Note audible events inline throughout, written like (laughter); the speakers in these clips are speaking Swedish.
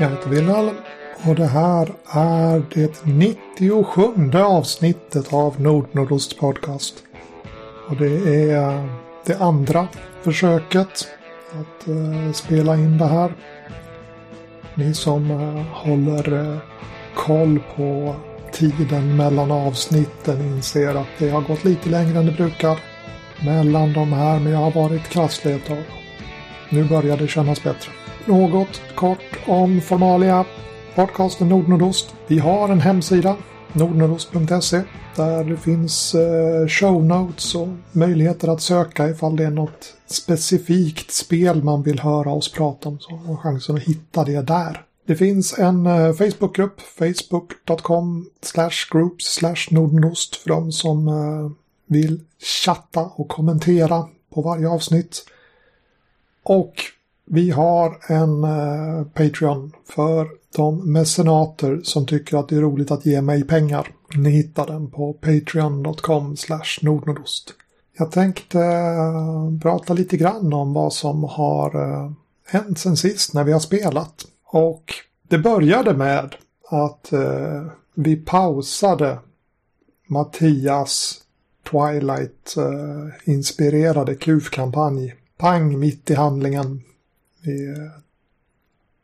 Jag heter Wilhelm och det här är det 97 avsnittet av Nordnordost podcast. Och det är eh, det andra försöket att eh, spela in det här. Ni som eh, håller koll på tiden mellan avsnitten inser att det har gått lite längre än det brukar mellan de här, men jag har varit krasslig ett tag. Nu börjar det kännas bättre. Något kort om formalia. Podcasten Nordnordost. Vi har en hemsida, nordnordost.se, där det finns eh, show notes och möjligheter att söka ifall det är något specifikt spel man vill höra oss prata om. Så har chansen att hitta det där. Det finns en eh, Facebookgrupp, facebook.com groups nordnordost för de som eh, vill chatta och kommentera på varje avsnitt. Och vi har en eh, Patreon för de mecenater som tycker att det är roligt att ge mig pengar. Ni hittar den på patreon.com nordnordost. Jag tänkte eh, prata lite grann om vad som har eh, hänt sen sist när vi har spelat. Och det började med att eh, vi pausade Mattias Twilight-inspirerade kluvkampanj. Pang mitt i handlingen. Vi eh,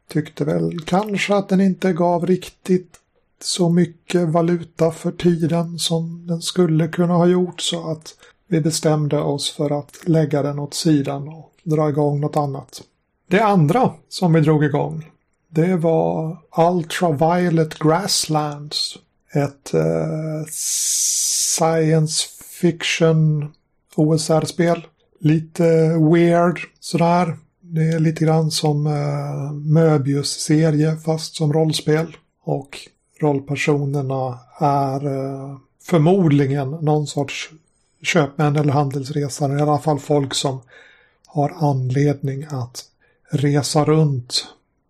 tyckte väl kanske att den inte gav riktigt så mycket valuta för tiden som den skulle kunna ha gjort så att vi bestämde oss för att lägga den åt sidan och dra igång något annat. Det andra som vi drog igång det var Ultraviolet Grasslands. Ett eh, science fiction OSR-spel. Lite weird sådär. Det är lite grann som eh, Möbius-serie fast som rollspel. Och rollpersonerna är eh, förmodligen någon sorts köpmän eller handelsresare. I alla fall folk som har anledning att resa runt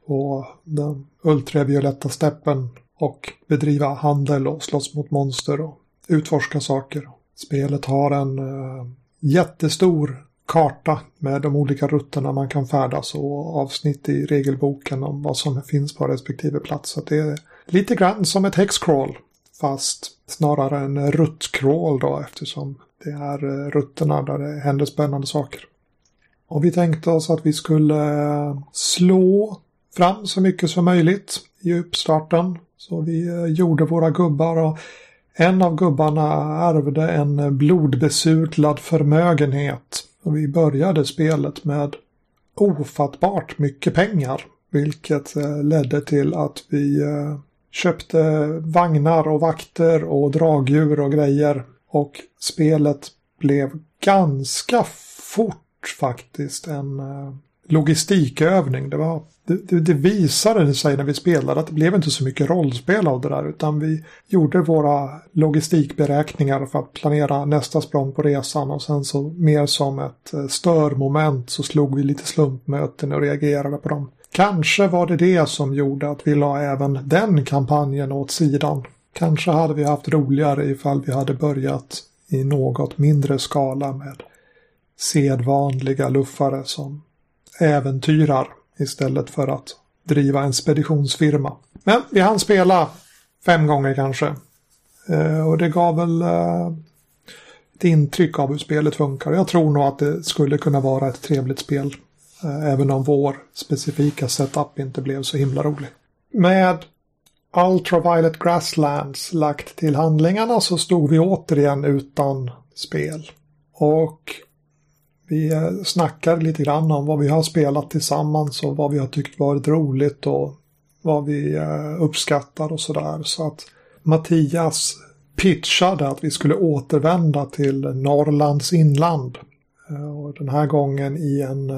på den ultravioletta steppen och bedriva handel och slåss mot monster och utforska saker. Spelet har en eh, jättestor karta med de olika rutterna man kan färdas och avsnitt i regelboken om vad som finns på respektive plats. Så det är lite grann som ett hexcrawl fast snarare en ruttcrawl då eftersom det är eh, rutterna där det händer spännande saker. Och vi tänkte oss att vi skulle eh, slå fram så mycket som möjligt i uppstarten. Så vi eh, gjorde våra gubbar och en av gubbarna ärvde en blodbesudlad förmögenhet och vi började spelet med ofattbart mycket pengar. Vilket eh, ledde till att vi eh, köpte vagnar och vakter och dragdjur och grejer. Och spelet blev ganska fort faktiskt en eh, logistikövning. Det var det, det, visade sig när vi spelade att det blev inte så mycket rollspel av det där utan vi gjorde våra logistikberäkningar för att planera nästa språng på resan och sen så mer som ett eh, störmoment så slog vi lite slumpmöten och reagerade på dem. Kanske var det det som gjorde att vi la även den kampanjen åt sidan. Kanske hade vi haft roligare ifall vi hade börjat i något mindre skala med sedvanliga luffare som äventyrar istället för att driva en speditionsfirma. Men vi hann spela fem gånger kanske. Eh, och det gav väl eh, ett intryck av hur spelet funkar. Jag tror nog att det skulle kunna vara ett trevligt spel. Eh, även om vår specifika setup inte blev så himla rolig. Med Ultraviolet Grasslands lagt till handlingarna så stod vi återigen utan spel. Och vi eh, snackar lite grann om vad vi har spelat tillsammans och vad vi har tyckt varit roligt och vad vi eh, uppskattar och sådär. Så att Mattias pitchade att vi skulle återvända till Norrlands inland. Eh, och den här gången i en,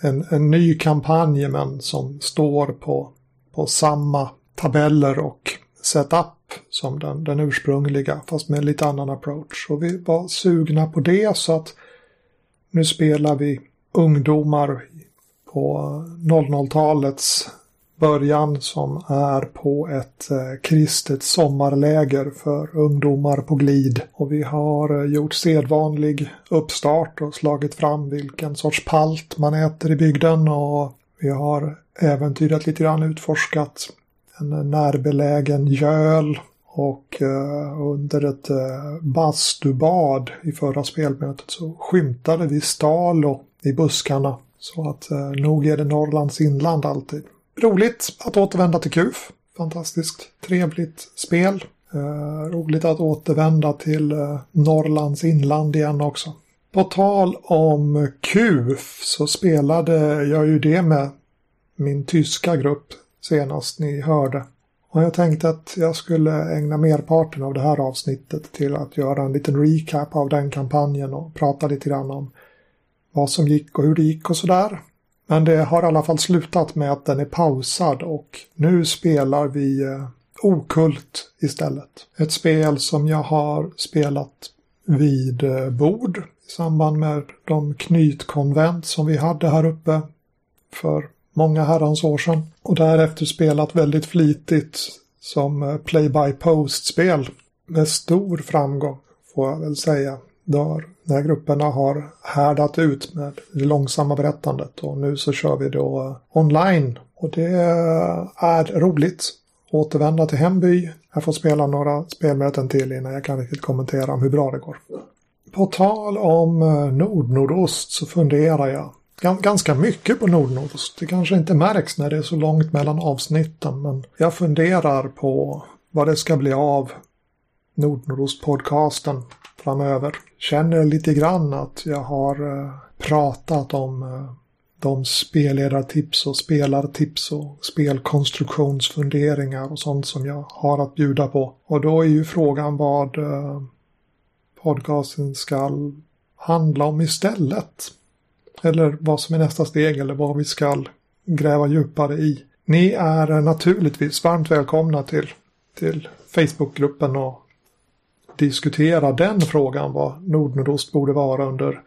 en, en ny kampanj men som står på, på samma tabeller och setup som den, den ursprungliga fast med en lite annan approach. Och vi var sugna på det så att nu spelar vi ungdomar på 00-talets början som är på ett eh, kristet sommarläger för ungdomar på glid. Och vi har eh, gjort sedvanlig uppstart och slagit fram vilken sorts palt man äter i bygden och vi har äventyrat lite grann, utforskat en närbelägen göl och eh, under ett eh, bastubad i förra spelmötet så skymtade vi Stalo i buskarna. Så att eh, nog är det Norrlands inland alltid. Roligt att återvända till KUF. Fantastiskt trevligt spel. Eh, roligt att återvända till eh, Norrlands inland igen också. På tal om KUF så spelade jag ju det med min tyska grupp senast ni hörde. Och jag tänkte att jag skulle ägna merparten av det här avsnittet till att göra en liten recap av den kampanjen och prata lite grann om vad som gick och hur det gick och sådär. Men det har i alla fall slutat med att den är pausad och nu spelar vi eh, Okult istället. Ett spel som jag har spelat vid eh, bord i samband med de knytkonvent som vi hade här uppe för många herrans år sedan. Och därefter spelat väldigt flitigt som eh, play-by-post-spel med stor framgång får jag väl säga. Där, när grupperna har härdat ut med det långsamma berättandet och nu så kör vi då eh, online. Och det eh, är roligt. Återvända till hemby. Jag får spela några spelmöten till innan jag kan riktigt kommentera om hur bra det går. På tal om nordnordost så funderar jag ganska mycket på nordnordost. Det kanske inte märks när det är så långt mellan avsnitten men jag funderar på vad det ska bli av Nordnordost-podcasten framöver. Känner lite grann att jag har eh, pratat om eh, de spelledartips och spelartips och spelkonstruktionsfunderingar och sånt som jag har att bjuda på. Och då är ju frågan vad eh, podcasten ska handla om istället. Eller vad som är nästa steg eller vad vi ska gräva djupare i. Ni är naturligtvis varmt välkomna till, till Facebookgruppen och diskutera den frågan vad Nordnordost borde vara under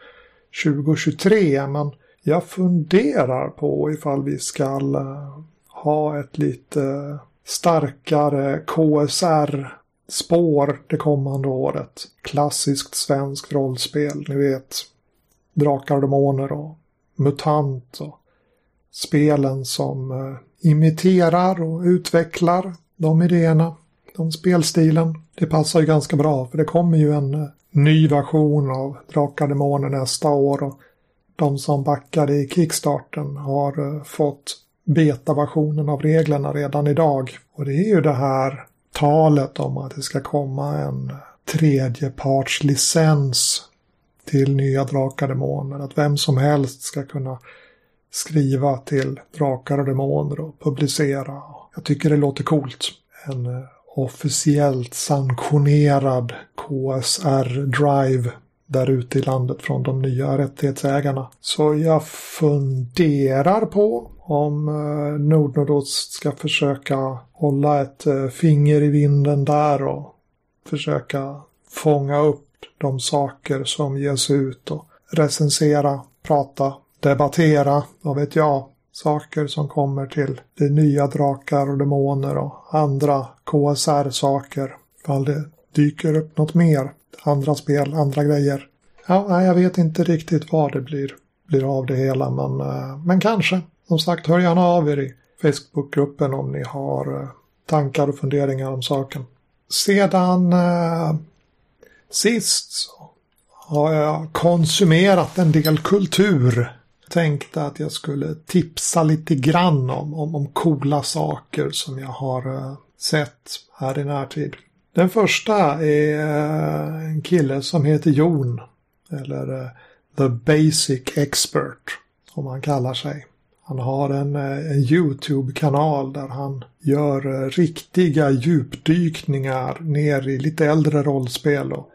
2023. Men jag funderar på ifall vi ska eh, ha ett lite starkare KSR-spår det kommande året. Klassiskt svenskt rollspel, ni vet. Drakar och demoner och MUTANT och spelen som eh, imiterar och utvecklar de idéerna, de spelstilen. Det passar ju ganska bra för det kommer ju en eh, ny version av Drakar och Demoner nästa år och de som backade i kickstarten har eh, fått betaversionen av reglerna redan idag. Och det är ju det här talet om att det ska komma en eh, tredjepartslicens till nya Drakar och Demoner. Att vem som helst ska kunna skriva till Drakar och Demoner och publicera. Jag tycker det låter coolt. En eh, officiellt sanktionerad KSR-drive där ute i landet från de nya rättighetsägarna. Så jag funderar på om eh, Nordnordost ska försöka hålla ett eh, finger i vinden där och försöka fånga upp de saker som ges ut och recensera, prata, debattera, vad vet jag, saker som kommer till de nya drakar och demoner och andra KSR-saker. Ifall det dyker upp något mer andra spel, andra grejer. Ja, jag vet inte riktigt vad det blir, blir av det hela, men, eh, men kanske. Som sagt, hör gärna av er i Facebookgruppen om ni har eh, tankar och funderingar om saken. Sedan eh, sist så har jag konsumerat en del kultur. Tänkte att jag skulle tipsa lite grann om, om, om coola saker som jag har eh, sett här i närtid. Den första är eh, en kille som heter Jon. Eller eh, The Basic Expert. Som han kallar sig. Han har en, en YouTube-kanal där han gör riktiga djupdykningar ner i lite äldre rollspel. Och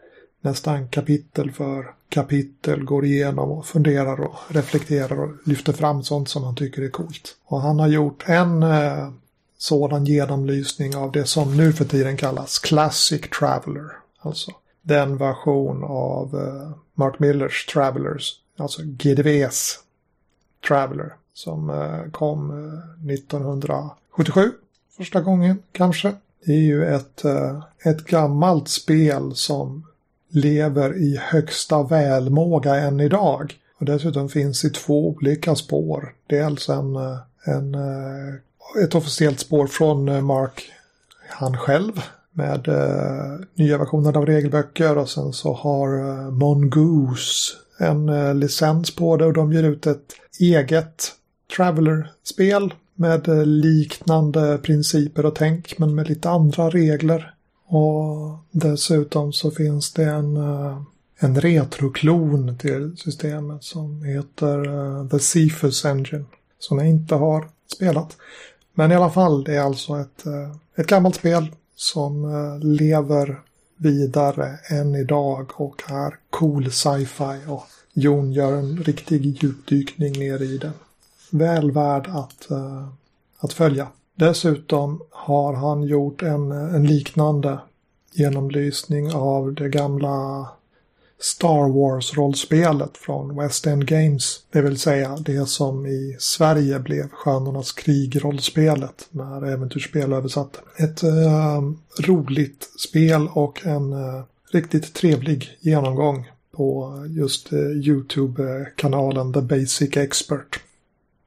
nästan kapitel för kapitel går igenom och funderar och reflekterar och lyfter fram sånt som han tycker är coolt. Och han har gjort en eh, sådan genomlysning av det som nu för tiden kallas Classic Traveller. Alltså den version av eh, Mark Millers Travelers, alltså GDVs Traveller som eh, kom eh, 1977 första gången kanske. Det är ju ett, eh, ett gammalt spel som lever i högsta välmåga än idag. Och dessutom finns i två olika spår. Dels en eh, en, eh, ett officiellt spår från eh, Mark, han själv, med nya versioner av regelböcker och sen så har uh, Mongoose en licens på det och de ger ut ett eget Traveller-spel med liknande principer och tänk men med lite andra regler. Och dessutom så finns det en, eh, en retroklon till systemet som heter eh, The Cephus Engine som jag inte har spelat. Men i alla fall, det är alltså ett, eh, ett gammalt spel som lever vidare än idag och är cool sci-fi och Jon gör en riktig djupdykning ner i det. Väl värd att, att följa. Dessutom har han gjort en, en liknande genomlysning av det gamla Star Wars-rollspelet från West End Games. Det vill säga det som i Sverige blev Stjärnornas krig-rollspelet när Äventyrsspel översatte. Ett äh, roligt spel och en äh, riktigt trevlig genomgång på just äh, YouTube-kanalen The Basic Expert.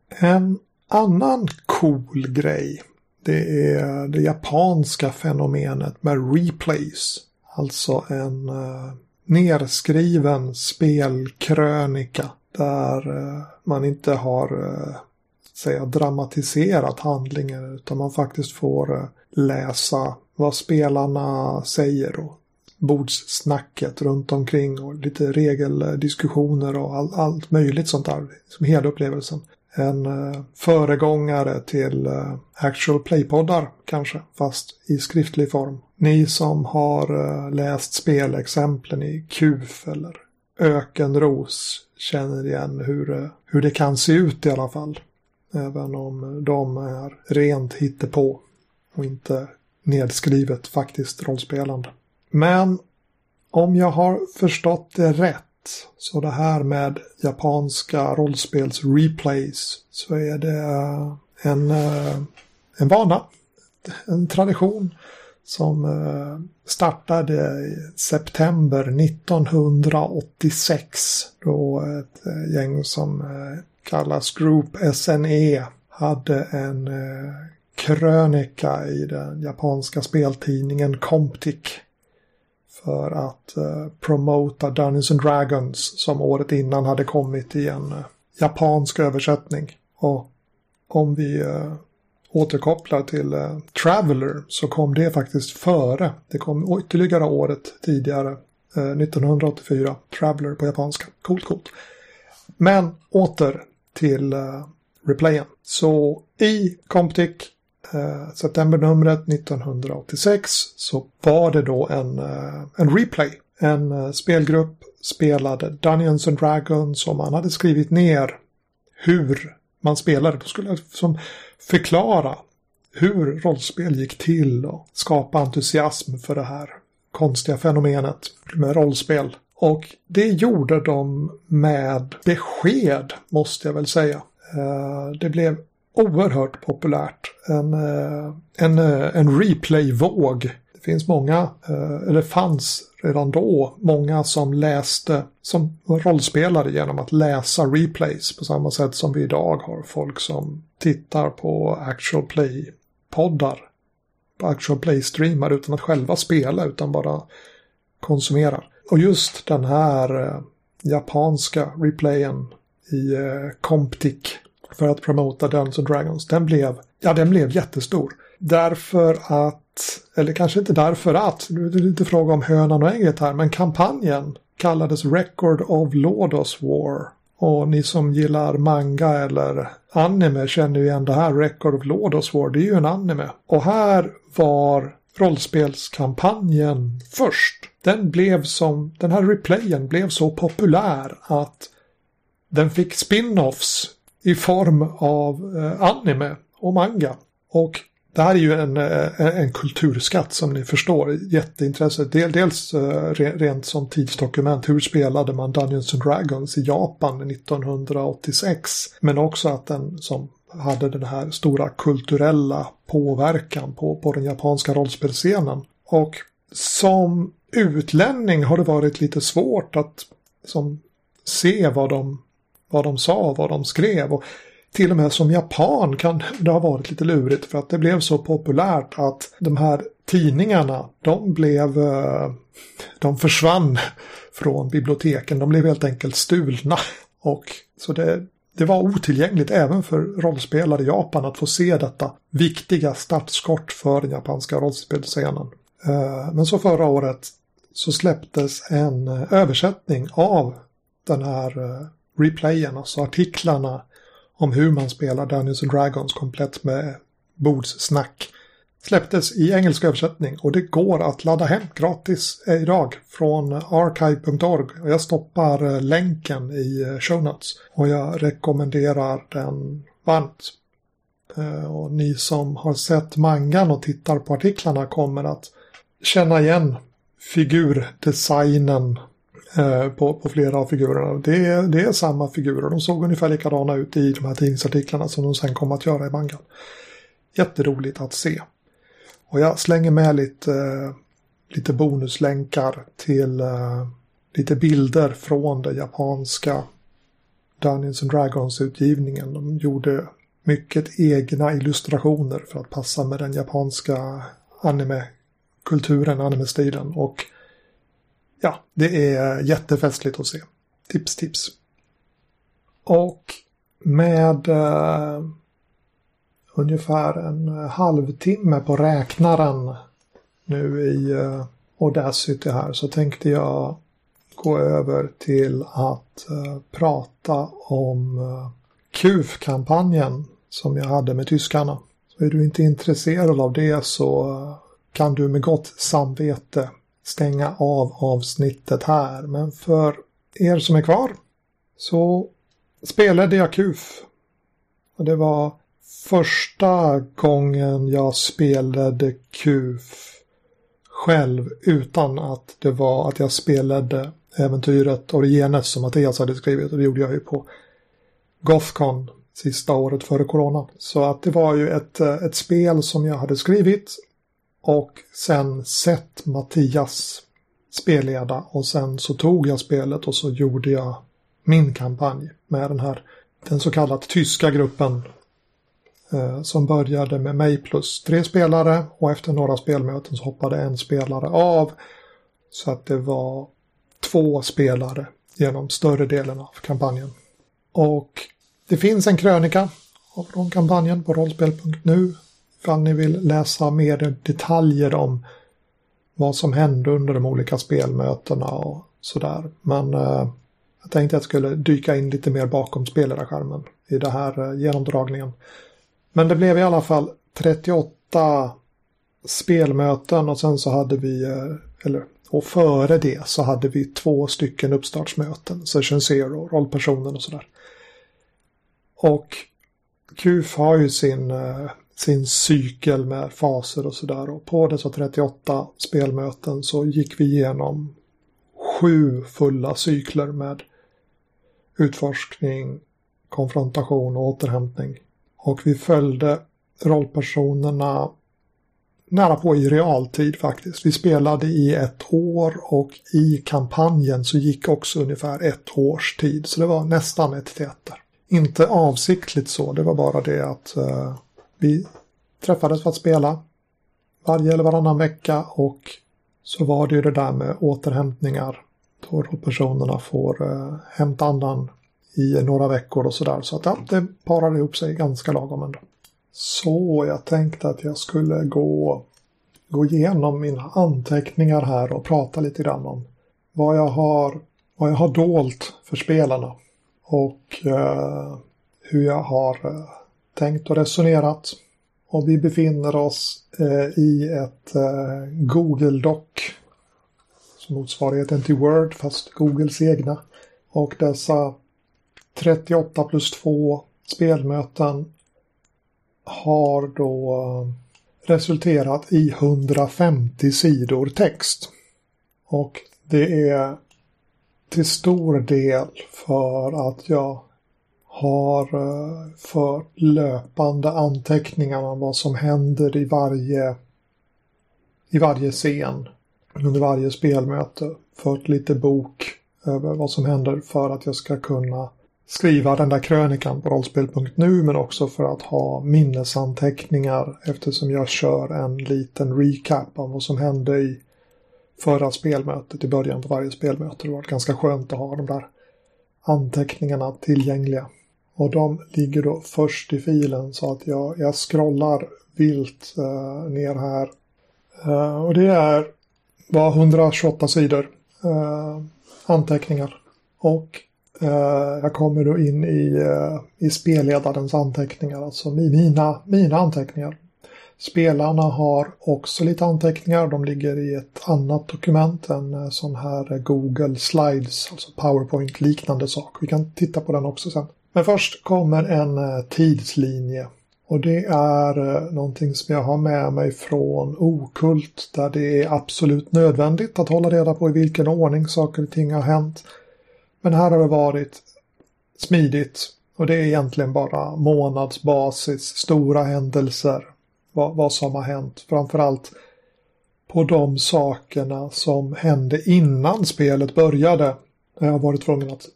En annan cool grej det är det japanska fenomenet med replays. Alltså en eh, nerskriven spelkrönika där eh, man inte har eh, säga, dramatiserat handlingen utan man faktiskt får eh, läsa vad spelarna säger och bordssnacket runt omkring och lite regeldiskussioner och all, allt möjligt sånt där. Som hela upplevelsen. En eh, föregångare till eh, actual play-poddar kanske, fast i skriftlig form. Ni som har eh, läst spelexemplen i KUF eller Ökenros känner igen hur, hur det kan se ut i alla fall. Även om de är rent hittepå och inte nedskrivet faktiskt rollspelande. Men om jag har förstått det rätt så det här med japanska rollspels replays så är det eh, en, eh, en vana, en tradition som eh, startade i september 1986 då ett gäng som kallas Group SNE hade en krönika i den japanska speltidningen Comptic för att eh, promota Dungeons and Dragons som året innan hade kommit i en eh, japansk översättning. Och om vi eh, återkopplar till eh, Traveller så kom det faktiskt före. Det kom ytterligare året tidigare, 1984. Traveller på japanska. Coolt, coolt. Men åter till replayen. Så i Comptic eh, septembernumret 1986 så var det då en, eh, en replay. En eh, spelgrupp spelade Dungeons and Dragons som man hade skrivit ner hur man spelade. Då skulle jag som förklara hur rollspel gick till och skapa entusiasm för det här konstiga fenomenet med rollspel. Och det gjorde de med besked, måste jag väl säga. Eh, det blev oerhört populärt. En, eh, en, eh, en replay-våg. Det finns många, eh, eller fanns redan då, många som läste, som rollspelade genom att läsa replays på samma sätt som vi idag har folk som tittar på actual play-poddar. På actual play-streamar utan att själva spela utan bara konsumerar. Och just den här japanska replayen i Comptic för att promota Dungeons and Dragons. Den blev, ja den blev jättestor. Därför att, eller kanske inte därför att, nu är det lite fråga om hönan och ägget här, men kampanjen kallades Record of Lodos War. Och ni som gillar manga eller anime känner ju igen det här Record of Lodos War, det är ju en anime. Och här var rollspelskampanjen först. Den blev som, den här replayen blev så populär att den fick spin-offs i form av eh, anime och manga. Och det här är ju en, eh, en kulturskatt som ni förstår, jätteintresse. Dels eh, rent som tidsdokument, hur spelade man Dungeons and Dragons i Japan 1986? Men också att den som hade den här stora kulturella påverkan på, på den japanska rollspelscenen. Och som utlänning har det varit lite svårt att som, se vad de vad de sa, vad de skrev. Och till och med som japan kan (laughs) det ha varit lite lurigt för att det blev så populärt att de här tidningarna de blev eh, de försvann (laughs) från biblioteken. De blev helt enkelt stulna. (laughs) Och så det, det var otillgängligt även för rollspelare i Japan att få se detta viktiga startskott för den japanska rollspelsscenen. Eh, men så förra året så släpptes en eh, översättning av den här replayen, alltså artiklarna om hur man spelar Dungeons and Dragons komplett med bordssnack. Släpptes i engelsk översättning och det går att ladda hem gratis eh, idag från archive.org. Jag stoppar eh, länken i eh, show notes och jag rekommenderar den varmt. Och ni som har sett mangan och tittar på artiklarna kommer att känna igen figurdesignen Eh, på, på flera av figurerna. Det är, det är samma figurer. De såg ungefär likadana ut i de här tidningsartiklarna som de sen kom att göra i mangan. Jätteroligt att se. Och jag slänger med lite, eh, lite bonuslänkar till eh, lite bilder från den japanska Dungeons and Dragons-utgivningen. De gjorde mycket egna illustrationer för att passa med den japanska anime kulturen, anime-stilen och ja, det är jättefestligt att se. Tips, tips. Och med eh, ungefär en halvtimme på räknaren nu i eh, Audacity här så tänkte jag gå över till att eh, prata om eh, KUF-kampanjen som jag hade med tyskarna. Så är du inte intresserad av det så eh, kan du med gott samvete stänga av avsnittet här. Men för er som är kvar så spelade jag KUF. Och det var första gången jag spelade KUF själv utan att det var att jag spelade äventyret Origenes som Mattias hade skrivit och det gjorde jag ju på Gothcon sista året före corona. Så att det var ju ett, ett spel som jag hade skrivit och sen sett Mattias spelleda och sen så tog jag spelet och så gjorde jag min kampanj med den här den så kallat tyska gruppen eh, som började med mig plus tre spelare. Och efter några spelmöten så hoppade en spelare av. Så att det var två spelare genom större delen av kampanjen. Och det finns en krönika från kampanjen på rollspel.nu ifall ni vill läsa mer detaljer om vad som hände under de olika spelmötena och sådär. Men eh, jag tänkte att jag skulle dyka in lite mer bakom spelledarskärmen i den här eh, genomdragningen. Men det blev i alla fall 38 spelmöten och sen så hade vi, eh, eller och före det så hade vi två stycken uppstartsmöten, Session Zero, rollpersonen och sådär. Och QF har ju sin eh, sin cykel med faser och sådär. Och på dessa 38 spelmöten så gick vi igenom sju fulla cykler med utforskning, konfrontation och återhämtning. Och vi följde rollpersonerna nära på i realtid faktiskt. Vi spelade i ett år och i kampanjen så gick också ungefär ett års tid. Så det var nästan ett till ett. Inte avsiktligt så, det var bara det att eh, vi träffades för att spela varje eller varannan vecka och så var det ju det där med återhämtningar. Då personerna får eh, hämta andan i några veckor och sådär. Så att ja, det parade ihop sig ganska lagom ändå. Så jag tänkte att jag skulle gå, gå igenom mina anteckningar här och prata lite grann om vad jag har, vad jag har dolt för spelarna. Och eh, hur jag har eh, tänkt och resonerat. Och vi befinner oss eh, i ett eh, Google Doc. Som motsvarigheten till Word fast Googles egna. Och dessa 38 plus 2 spelmöten har då eh, resulterat i 150 sidor text. Och det är till stor del för att jag har eh, fört löpande anteckningar om vad som händer i varje, i varje scen under varje spelmöte. Fört lite bok över vad som händer för att jag ska kunna skriva den där krönikan på rollspel.nu men också för att ha minnesanteckningar eftersom jag kör en liten recap av vad som hände i förra spelmötet i början på varje spelmöte. Det var ganska skönt att ha de där anteckningarna tillgängliga. Och de ligger då först i filen så att jag, jag scrollar vilt eh, ner här. Eh, och det är var 128 sidor eh, anteckningar. Och eh, jag kommer då in i, eh, i spelledarens anteckningar, alltså mina, mina anteckningar. Spelarna har också lite anteckningar. De ligger i ett annat dokument, en eh, sån här Google Slides, alltså PowerPoint-liknande sak. Vi kan titta på den också sen. Men först kommer en eh, tidslinje. Och det är eh, någonting som jag har med mig från Okult där det är absolut nödvändigt att hålla reda på i vilken ordning saker och ting har hänt. Men här har det varit smidigt och det är egentligen bara månadsbasis, stora händelser, vad, vad som har hänt. Framförallt på de sakerna som hände innan spelet började. Jag har varit tvungen att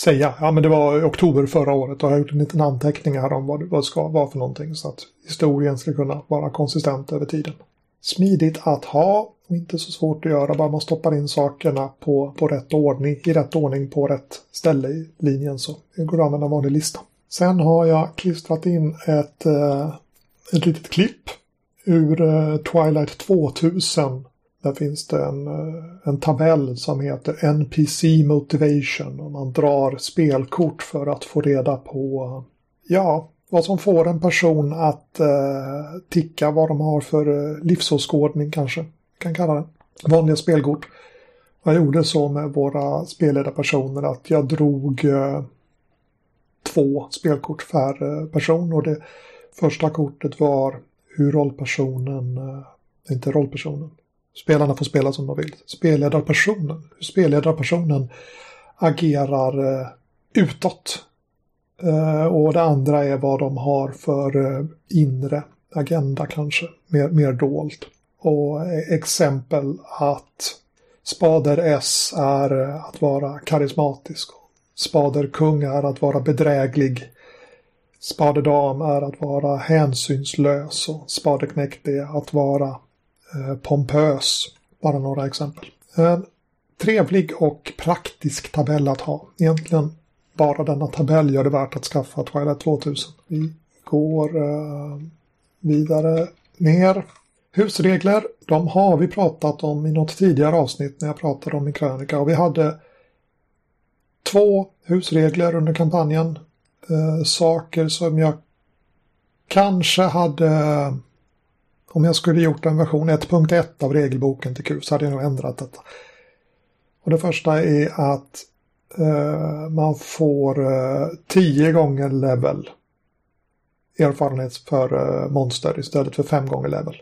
säga. Ja, men det var i oktober förra året och jag har gjort en liten anteckning här om vad, vad det ska vara för någonting så att historien ska kunna vara konsistent över tiden. Smidigt att ha och inte så svårt att göra, bara man stoppar in sakerna på, på rätt ordning, i rätt ordning på rätt ställe i linjen så det går att använda en vanlig lista. Sen har jag klistrat in ett, eh, ett litet klipp ur eh, Twilight 2000 där finns det en, eh, en tabell som heter NPC Motivation och man drar spelkort för att få reda på ja, vad som får en person att eh, ticka vad de har för eh, livsåskådning kanske. kan kalla det. Vanliga spelkort. Jag gjorde så med våra spelledarpersoner att jag drog eh, två spelkort per eh, person och det första kortet var hur rollpersonen, eh, inte rollpersonen, Spelarna får spela som de vill. Spelledarpersonen, hur spelledarpersonen agerar eh, utåt. Eh, och det andra är vad de har för eh, inre agenda kanske, mer, mer dolt. Och eh, exempel att spader S är eh, att vara karismatisk. Spader kung är att vara bedräglig. Spader dam är att vara hänsynslös och spaderknäckt är att vara Eh, pompös. Bara några exempel. En trevlig och praktisk tabell att ha. Egentligen bara denna tabell gör det värt att skaffa Twilight 2000. Vi går eh, vidare ner. Husregler, de har vi pratat om i något tidigare avsnitt när jag pratade om min krönika. Och vi hade två husregler under kampanjen. Eh, saker som jag kanske hade om jag skulle gjort en version 1.1 av regelboken till Q så hade jag nog ändrat detta. Och det första är att eh, man får eh, 10 gånger level erfarenhet för eh, monster istället för 5 gånger level.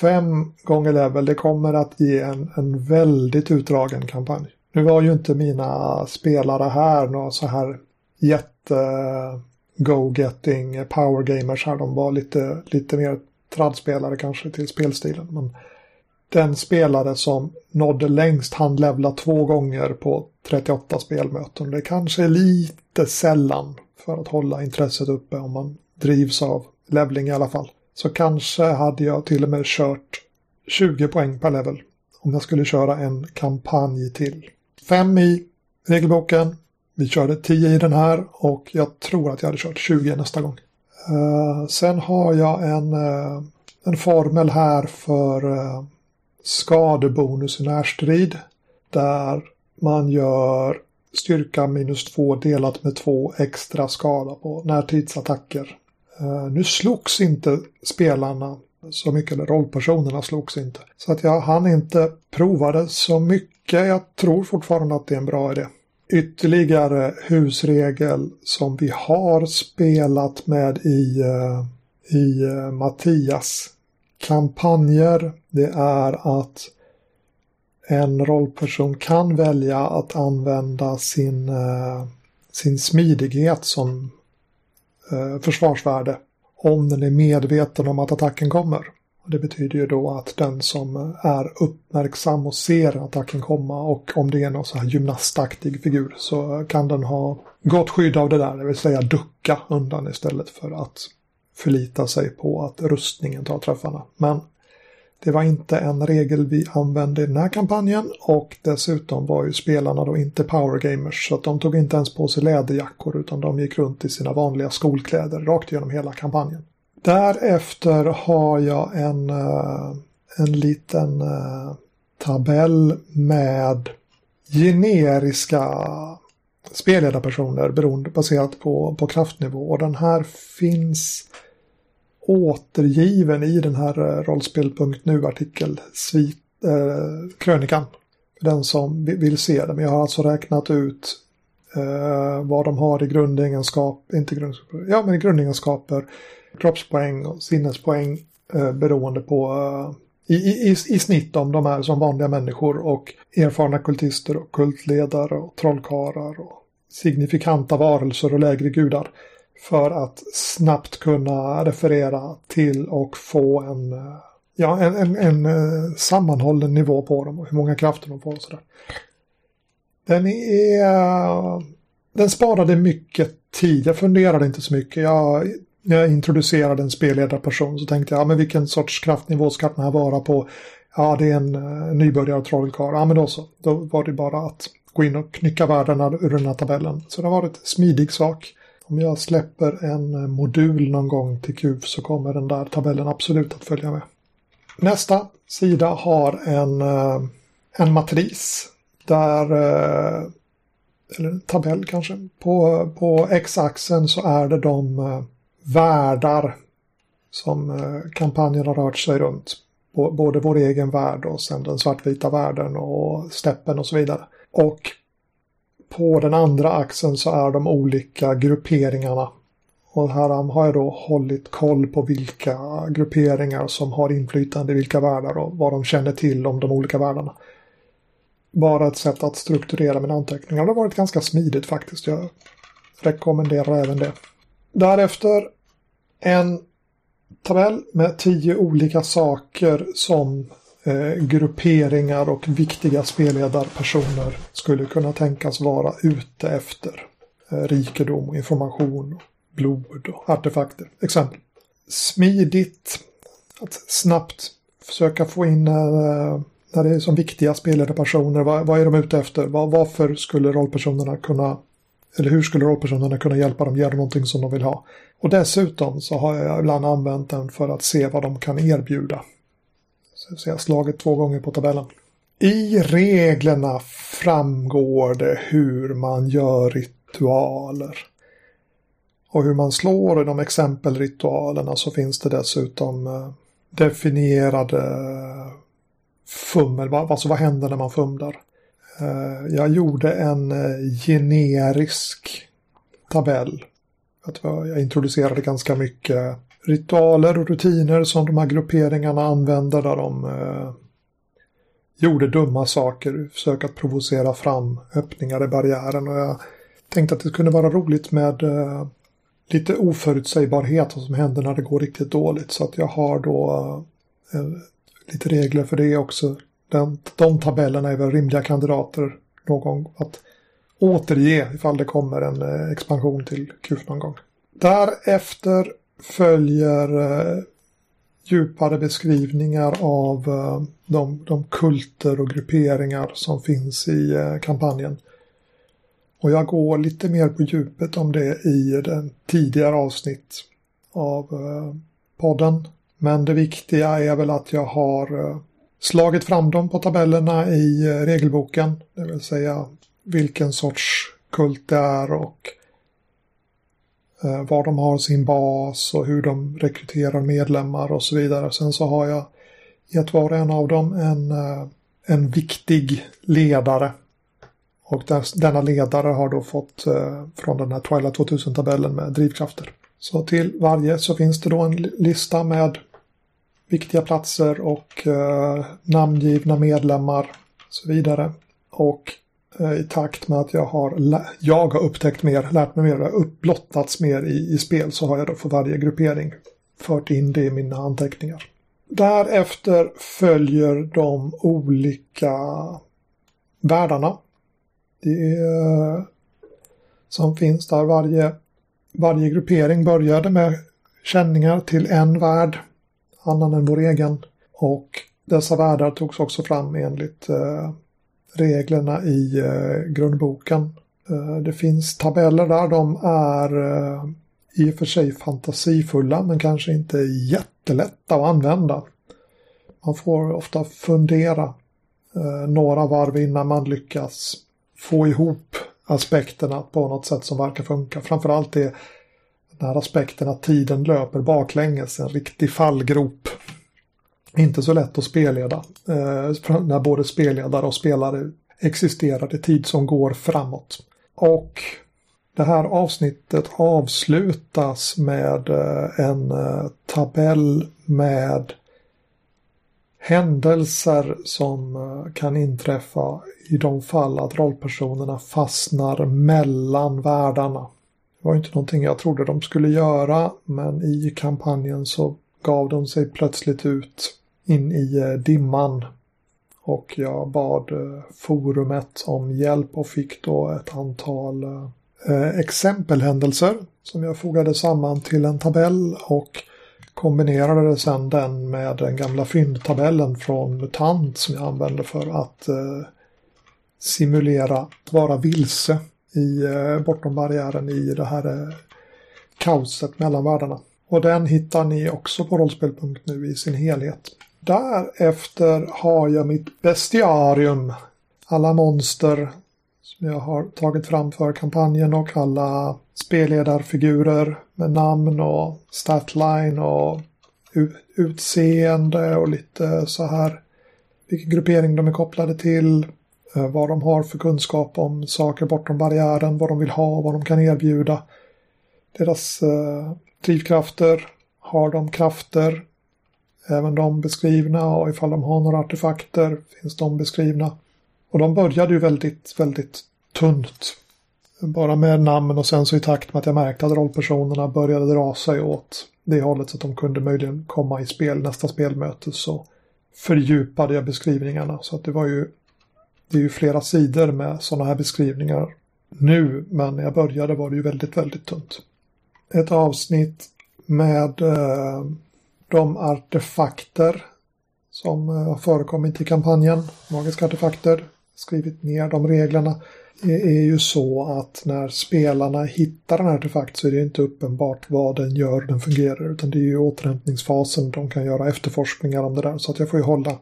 5 gånger level det kommer att ge en, en väldigt utdragen kampanj. Nu var ju inte mina spelare här några så här jätte eh, go-getting power gamers här. De var lite, lite mer tradspelare kanske till spelstilen. Men den spelare som nådde längst han levla två gånger på 38 spelmöten. Det kanske är lite sällan för att hålla intresset uppe om man drivs av levling i alla fall. Så kanske hade jag till och med kört 20 poäng per level om jag skulle köra en kampanj till. 5 i regelboken. Vi körde 10 i den här och jag tror att jag hade kört 20 nästa gång. Eh, sen har jag en, uh, en formel här för uh, skadebonus i närstrid. Där man gör styrka minus två delat med två extra skada på närtidsattacker. nu slogs inte spelarna så mycket, eller rollpersonerna slogs inte. Så att jag hann inte prova det så mycket. Jag tror fortfarande att det är en bra idé ytterligare husregel som vi har spelat med i, eh, i eh, Mattias kampanjer. Det är att en rollperson kan välja att använda sin, eh, sin smidighet som försvarsvärde om den är medveten om att attacken kommer. Och det betyder ju då att den som är uppmärksam och ser attacken komma och om det är någon så här gymnastaktig figur så kan den ha gott skydd av det där, det vill säga ducka undan istället för att förlita sig på att rustningen tar träffarna. Men det var inte en regel vi använde i den här kampanjen och dessutom var ju spelarna då inte powergamers så att de tog inte ens på sig läderjackor utan de gick runt i sina vanliga skolkläder rakt igenom hela kampanjen. Därefter har jag en, eh, en liten eh, tabell med generiska spelledarpersoner beroende baserat på, på kraftnivå. Och den här finns återgiven i den här eh, rollspel.nu-artikel, eh, krönikan. Den som vill se den. Men jag har alltså räknat ut eh, vad de har i grundegenskap, inte grundegenskaper, ja men grundegenskaper, kroppspoäng och sinnespoäng eh, beroende på eh, i, i, i snitt om de är som vanliga människor och erfarna kultister och kultledare och trollkarlar och signifikanta varelser och lägre gudar för att snabbt kunna referera till och få en, eh, ja, en, en, en eh, sammanhållen nivå på dem och hur många krafter de får och sådär. Den är... Eh, den sparade mycket tid. Jag funderade inte så mycket. Jag, när jag introducerade en spelledarperson så tänkte jag, ja men vilken sorts kraftnivå ska den här vara på? Ja, det är en uh, nybörjare trollkarl. Ja, men då så. Då var det bara att gå in och knycka värdena ur den här tabellen. Så det har varit en smidig sak. Om jag släpper en eh, modul någon gång till KUF så kommer den där tabellen absolut att följa med. Nästa sida har en, uh, en matris där, eller en tabell kanske, på, på x-axeln så är det de världar som eh, kampanjen har rört sig runt. Både vår egen värld och sen den svartvita världen och steppen och så vidare. Och på den andra axeln så är de olika grupperingarna. Och här har jag då hållit koll på vilka grupperingar som har inflytande i vilka världar och vad de känner till om de olika världarna. Bara ett sätt att strukturera mina anteckningar. Det har varit ganska smidigt faktiskt. Jag rekommenderar även det. Därefter en tabell med tio olika saker som eh, grupperingar och viktiga spelledarpersoner skulle kunna tänkas vara ute efter. Eh, rikedom, information, blod och artefakter. Exempel. Smidigt. Att snabbt försöka få in eh, när det är som viktiga spelledarpersoner. Vad, vad är de ute efter? Var, varför skulle rollpersonerna kunna eller hur skulle rollpersonerna kunna hjälpa dem göra någonting som de vill ha? Och dessutom så har jag ibland använt den för att se vad de kan erbjuda. Så jag har slagit två gånger på tabellen. I reglerna framgår det hur man gör ritualer. Och hur man slår i de exempelritualerna så finns det dessutom eh, definierade fummel. Alltså vad händer när man fumlar? Eh, jag gjorde en eh, generisk tabell. Jag introducerade ganska mycket ritualer och rutiner som de här grupperingarna använder där de eh, gjorde dumma saker, försöka att provocera fram öppningar i barriären. Och jag tänkte att det kunde vara roligt med eh, lite oförutsägbarhet vad som händer när det går riktigt dåligt. Så att jag har då eh, lite regler för det också. Den, de tabellerna är väl rimliga kandidater någon gång att återge ifall det kommer en eh, expansion till QF någon gång. Därefter följer eh, djupare beskrivningar av eh, de, de kulter och grupperingar som finns i eh, kampanjen. Och jag går lite mer på djupet om det i den tidigare avsnitt av eh, podden. Men det viktiga är väl att jag har eh, slagit fram dem på tabellerna i eh, regelboken. Det vill säga vilken sorts kult det är och eh, var de har sin bas och hur de rekryterar medlemmar och så vidare. Sen så har jag gett var och en av dem en, eh, en viktig ledare. Och denna ledare har då fått från den här Twilight 2000-tabellen med drivkrafter. Så till varje så finns det då en lista med viktiga platser och eh, namngivna medlemmar och så vidare. Och Eh, i takt med att jag har, jag har upptäckt mer, lärt mig mer, upplottats mer i, i spel så har jag då för varje gruppering fört in det i mina anteckningar. Därefter följer de olika världarna. Det är, som finns där. Varje, varje gruppering började med känningar till en värld, annan än vår egen. Och dessa världar togs också fram enligt eh, reglerna i eh, grundboken. Eh, det finns tabeller där, de är eh, i och för sig fantasifulla men kanske inte jättelätta att använda. Man får ofta fundera eh, några varv innan man lyckas få ihop aspekterna på något sätt som verkar funka. Framförallt är den här aspekten att tiden löper baklänges, en riktig fallgrop. Inte så lätt att spelleda eh, när både spelledare och spelare existerar i tid som går framåt. Och det här avsnittet avslutas med eh, en eh, tabell med händelser som eh, kan inträffa i de fall att rollpersonerna fastnar mellan världarna. Det var inte någonting jag trodde de skulle göra men i kampanjen så gav de sig plötsligt ut in i eh, dimman. Och jag bad eh, forumet om hjälp och fick då ett antal eh, exempelhändelser som jag fogade samman till en tabell och kombinerade sedan den med den gamla fyndtabellen från MUTANT som jag använde för att simulera att vara vilse i eh, bortom barriären i det här eh, kaoset mellan världarna. Och den hittar ni också på rollspel.nu i sin helhet. Därefter har jag mitt bestiarium. Alla monster som jag har tagit fram för kampanjen och alla spelledarfigurer med namn och statline och utseende och lite så här vilken gruppering de är kopplade till, Eh, vad de har för kunskap om saker bortom barriären, vad de vill ha, vad de kan erbjuda. Deras eh, drivkrafter, har de krafter, även de beskrivna och ifall de har några artefakter finns de beskrivna. Och de började ju väldigt, väldigt tunt. Bara med namn och sen så i takt med att jag märkte att rollpersonerna började dra sig åt det hållet så att de kunde möjligen komma i spel nästa spelmöte så fördjupade jag beskrivningarna. Så att det var ju det är ju flera sidor med sådana här beskrivningar nu, men när jag började var det ju väldigt, väldigt tunt. Ett avsnitt med eh, de artefakter som eh, har förekommit i kampanjen, magiska artefakter, skrivit ner de reglerna Det är ju så att när spelarna hittar en artefakt så är det inte uppenbart vad den gör, den fungerar, utan det är ju återhämtningsfasen de kan göra efterforskningar om det där. Så att jag får ju hålla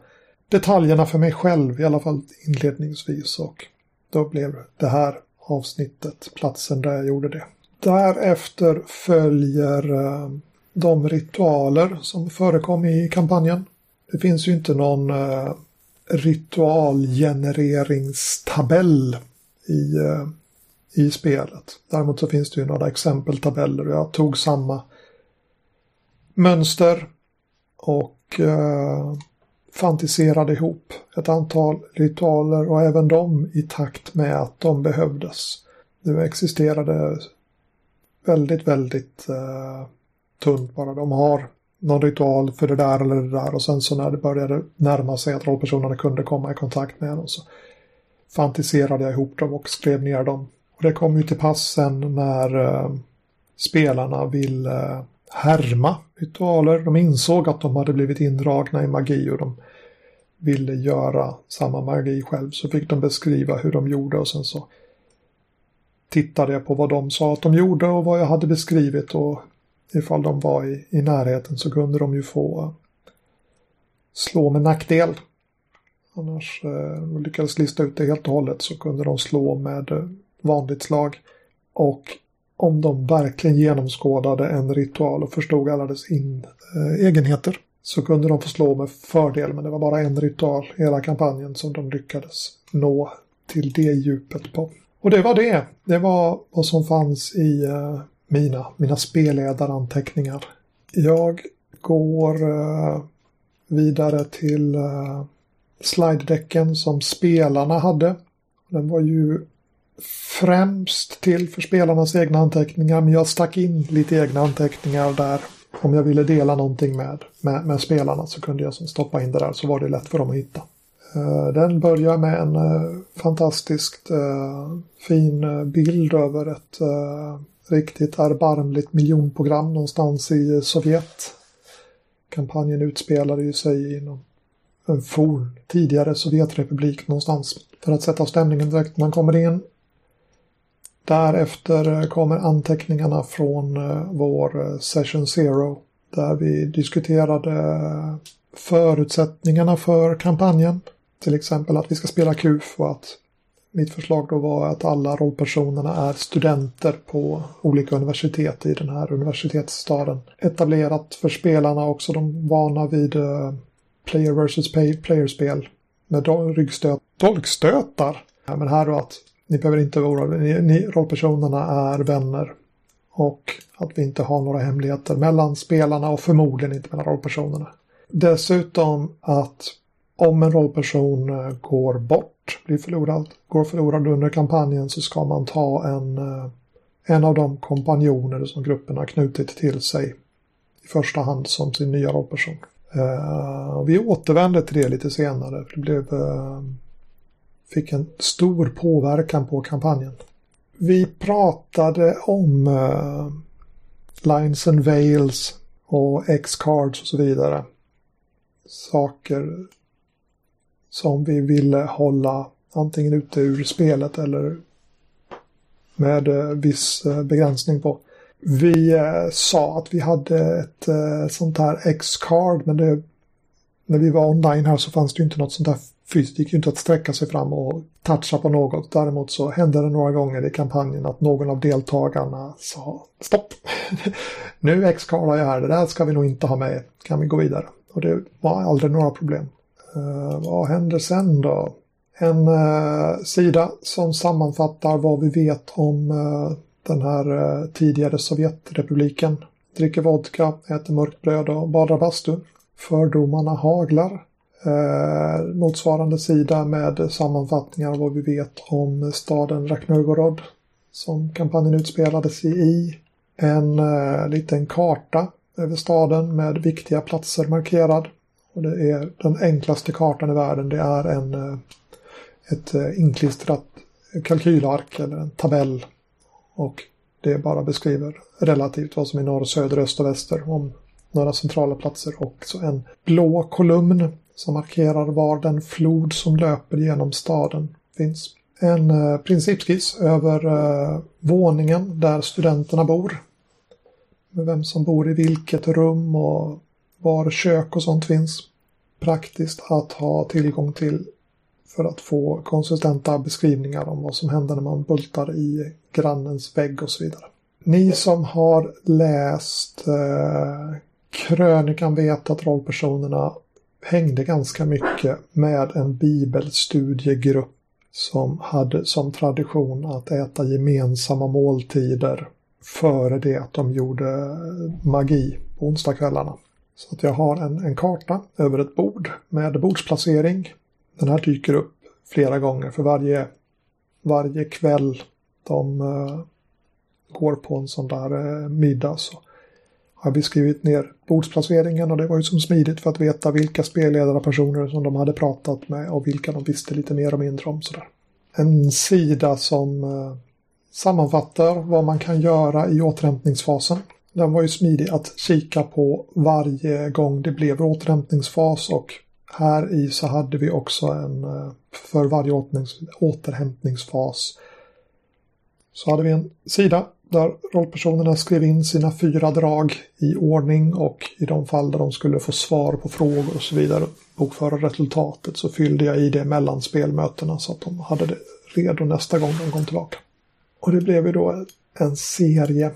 detaljerna för mig själv, i alla fall inledningsvis. Och då blev det här avsnittet platsen där jag gjorde det. Därefter följer eh, de ritualer som förekom i kampanjen. Det finns ju inte någon eh, ritualgenereringstabell i, eh, i spelet. Däremot så finns det ju några exempeltabeller och jag tog samma mönster och eh, fantiserade ihop ett antal ritualer och även de i takt med att de behövdes. Det existerade väldigt, väldigt eh, tunt bara. De har någon ritual för det där eller det där och sen så när det började närma sig att rollpersonerna kunde komma i kontakt med dem så fantiserade jag ihop dem och skrev ner dem. Och det kom ju till pass sen när eh, spelarna ville eh, härma ritualer. De insåg att de hade blivit indragna i magi och de ville göra samma magi själv. Så fick de beskriva hur de gjorde och sen så tittade jag på vad de sa att de gjorde och vad jag hade beskrivit och ifall de var i, i närheten så kunde de ju få eh, slå med nackdel Annars eh, lyckades lista ut det helt och hållet så kunde de slå med eh, vanligt slag. Och om de verkligen genomskådade en ritual och förstod alla dess in, eh, egenheter så kunde de få slå med fördel. Men det var bara en ritual i hela kampanjen som de lyckades nå till det djupet på. Och det var det. Det var vad som fanns i eh, mina, mina spelledaranteckningar. Jag går eh, vidare till uh, slide-däcken som spelarna hade. Den var ju främst till för spelarnas egna anteckningar men jag stack in lite egna anteckningar där om jag ville dela någonting med, med, med, spelarna så kunde jag stoppa in det där så var det lätt för dem att hitta. Eh, den börjar med en eh, fantastiskt eh, fin bild över ett riktigt erbarmligt miljonprogram någonstans i Sovjet. Kampanjen utspelade ju sig inom en forn tidigare Sovjetrepublik någonstans för att sätta stämningen direkt när man kommer in. Därefter kommer anteckningarna från eh, vår eh, Session Zero där vi diskuterade förutsättningarna för kampanjen. Till exempel att vi ska spela KUF och att mitt förslag då var att alla rollpersonerna är studenter på olika universitet i den här universitetsstaden. Etablerat för spelarna också, de vana vid eh, player versus player-spel med ryggstöt, dolkstötar. Men här då att ni behöver inte vara ni, ni, rollpersonerna är vänner. Och att vi inte har några hemligheter mellan spelarna och förmodligen inte mellan rollpersonerna. Dessutom att om en rollperson eh, går bort, blir förlorad, går förlorad under kampanjen så ska man ta en, eh, en av de kompanjoner som gruppen har knutit till sig i första hand som sin nya rollperson. Eh, vi återvänder till det lite senare. För det blev, fick en stor påverkan på kampanjen. Vi pratade om uh, Lines and Veils och X-cards och så vidare. Saker som vi ville hålla antingen ute ur spelet eller med eh, viss eh, begränsning på. Vi eh, sa att vi hade ett eh, sånt här X-card men det, när vi var online här så fanns det ju inte något sånt här fysiskt. Det gick ju inte att sträcka sig fram och toucha på något. Däremot så hände det några gånger i kampanjen att någon av deltagarna sa stopp. (laughs) nu x jag här, det där ska vi nog inte ha med. Kan vi gå vidare? Och det var aldrig några problem. Uh, vad händer sen då? En uh, sida som sammanfattar vad vi vet om uh, den här tidigare Sovjetrepubliken. Dricker vodka, äter mörkt bröd och badar bastu. Fördomarna haglar. Eh, motsvarande sida med sammanfattningar av vad vi vet om staden Raknogorod som kampanjen utspelades i. En eh, liten karta över staden med viktiga platser markerad. Och det är den enklaste kartan i världen. Det är en, eh, ett eh, inklistrat kalkylark eller en tabell och det bara beskriver relativt vad som är norr, söder, öst och väster om några centrala platser och så en blå kolumn som markerar var den flod som löper genom staden finns. En eh, principskiss över eh, våningen där studenterna bor. Med vem som bor i vilket rum och var kök och sånt finns. Praktiskt att ha tillgång till för att få konsistenta beskrivningar om vad som händer när man bultar i grannens vägg och så vidare. Ni som har läst eh, krönikan vet att rollpersonerna hängde ganska mycket med en bibelstudiegrupp som hade som tradition att äta gemensamma måltider före det att de gjorde magi på onsdagskvällarna. Så att jag har en, en karta över ett bord med bordsplacering den här dyker upp flera gånger för varje, varje kväll de uh, går på en sån där uh, middag så har vi skrivit ner bordsplaceringen och det var ju som smidigt för att veta vilka spelledarpersoner som de hade pratat med och vilka de visste lite mer och mindre om. Sådär. En sida som eh, sammanfattar vad man kan göra i återhämtningsfasen. Den var ju smidig att kika på varje gång det blev återhämtningsfas och här i så hade vi också en, eh, för varje återhämtningsfas, så hade vi en sida där rollpersonerna skrev in sina fyra drag i ordning och i de fall där de skulle få svar på frågor och så vidare, bokföra resultatet, så fyllde jag i det mellan spelmötena så att de hade det redo nästa gång de kom tillbaka. Och det blev ju då en serie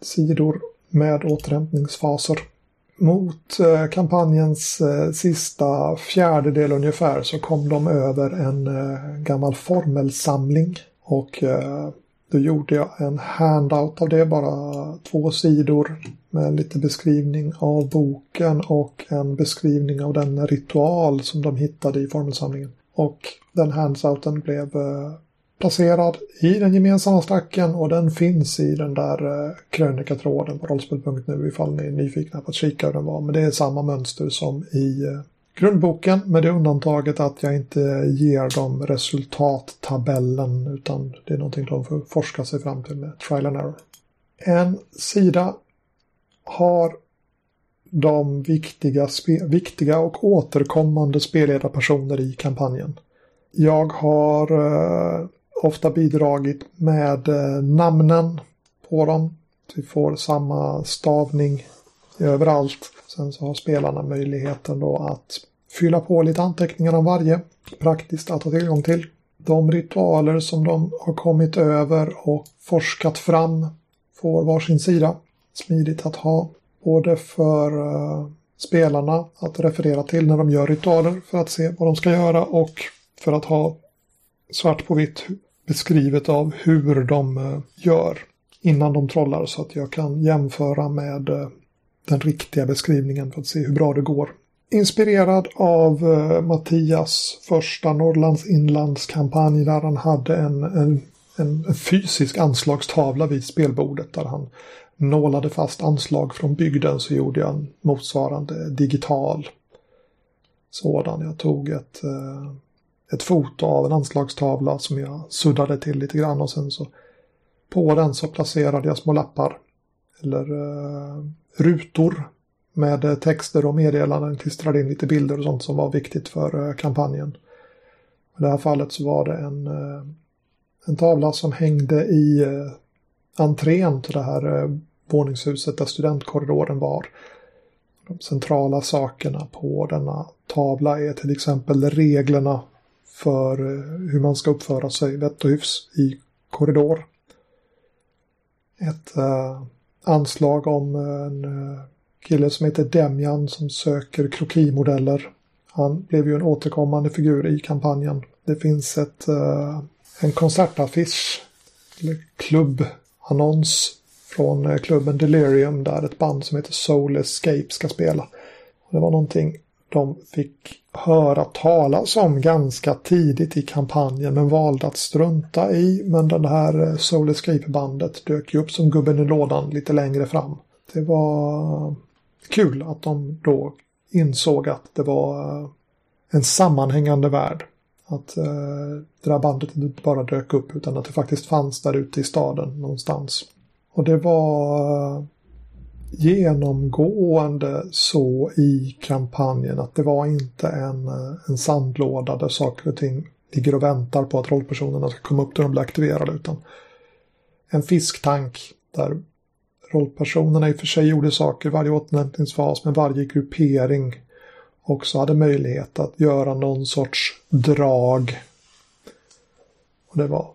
sidor med återhämtningsfaser mot eh, kampanjens eh, sista fjärdedel ungefär så kom de över en eh, gammal formelsamling. Och då gjorde jag en handout av det, bara två sidor med lite beskrivning av boken och en beskrivning av den ritual som de hittade i formelsamlingen. Och den handouten blev eh, placerad i den gemensamma stacken och den finns i den där eh, krönikatråden på rollspel.nu ifall ni är nyfikna på att kika hur den var. Men det är samma mönster som i eh, grundboken med det undantaget att jag inte ger dem resultattabellen utan det är någonting de får forska sig fram till med trial and error. En sida har de viktiga, viktiga och återkommande spelledarpersoner i kampanjen. Jag har eh, ofta bidragit med eh, namnen på dem. Vi får samma stavning överallt. Sen så har spelarna möjligheten då att fylla på lite anteckningar om varje. Praktiskt att ha tillgång till. De ritualer som de har kommit över och forskat fram får varsin sida. Smidigt att ha både för eh, spelarna att referera till när de gör ritualer för att se vad de ska göra och för att ha svart på vitt beskrivet av hur de eh, gör innan de trollar så att jag kan jämföra med eh, den riktiga beskrivningen för att se hur bra det går. Inspirerad av eh, Mattias första Norrlands inlandskampanj där han hade en, en, en fysisk anslagstavla vid spelbordet där han nålade fast anslag från bygden så gjorde jag en motsvarande digital sådan. Jag tog ett, eh, ett foto av en anslagstavla som jag suddade till lite grann och sen så på den så placerade jag små lappar eller eh, rutor med eh, texter och meddelanden, klistrade in lite bilder och sånt som var viktigt för eh, kampanjen. I det här fallet så var det en, en tavla som hängde i entrén till det här våningshuset där studentkorridoren var. De centrala sakerna på denna tavla är till exempel reglerna för eh, hur man ska uppföra sig vett och hyfs i korridor. Ett eh, anslag om en eh, kille som heter Demjan som söker krokimodeller. Han blev ju en återkommande figur i kampanjen. Det finns ett, eh, en konsertaffisch, eller klubbannons från eh, klubben Delirium där ett band som heter Soul Escape ska spela. Det var någonting de fick höra talas om ganska tidigt i kampanjen men valde att strunta i. Men det här eh, Soul Escape-bandet dök ju upp som gubben i lådan lite längre fram. Det var eh, kul att de då insåg att det var eh, en sammanhängande värld. Att eh, det där bandet inte bara dök upp utan att det faktiskt fanns där ute i staden någonstans. Och det var genomgående så i kampanjen att det var inte en, en sandlåda där saker och ting ligger och väntar på att rollpersonerna ska komma upp till de blir aktiverade utan en fisktank där rollpersonerna i och för sig gjorde saker varje återhämtningsfas men varje gruppering också hade möjlighet att göra någon sorts drag. Och det var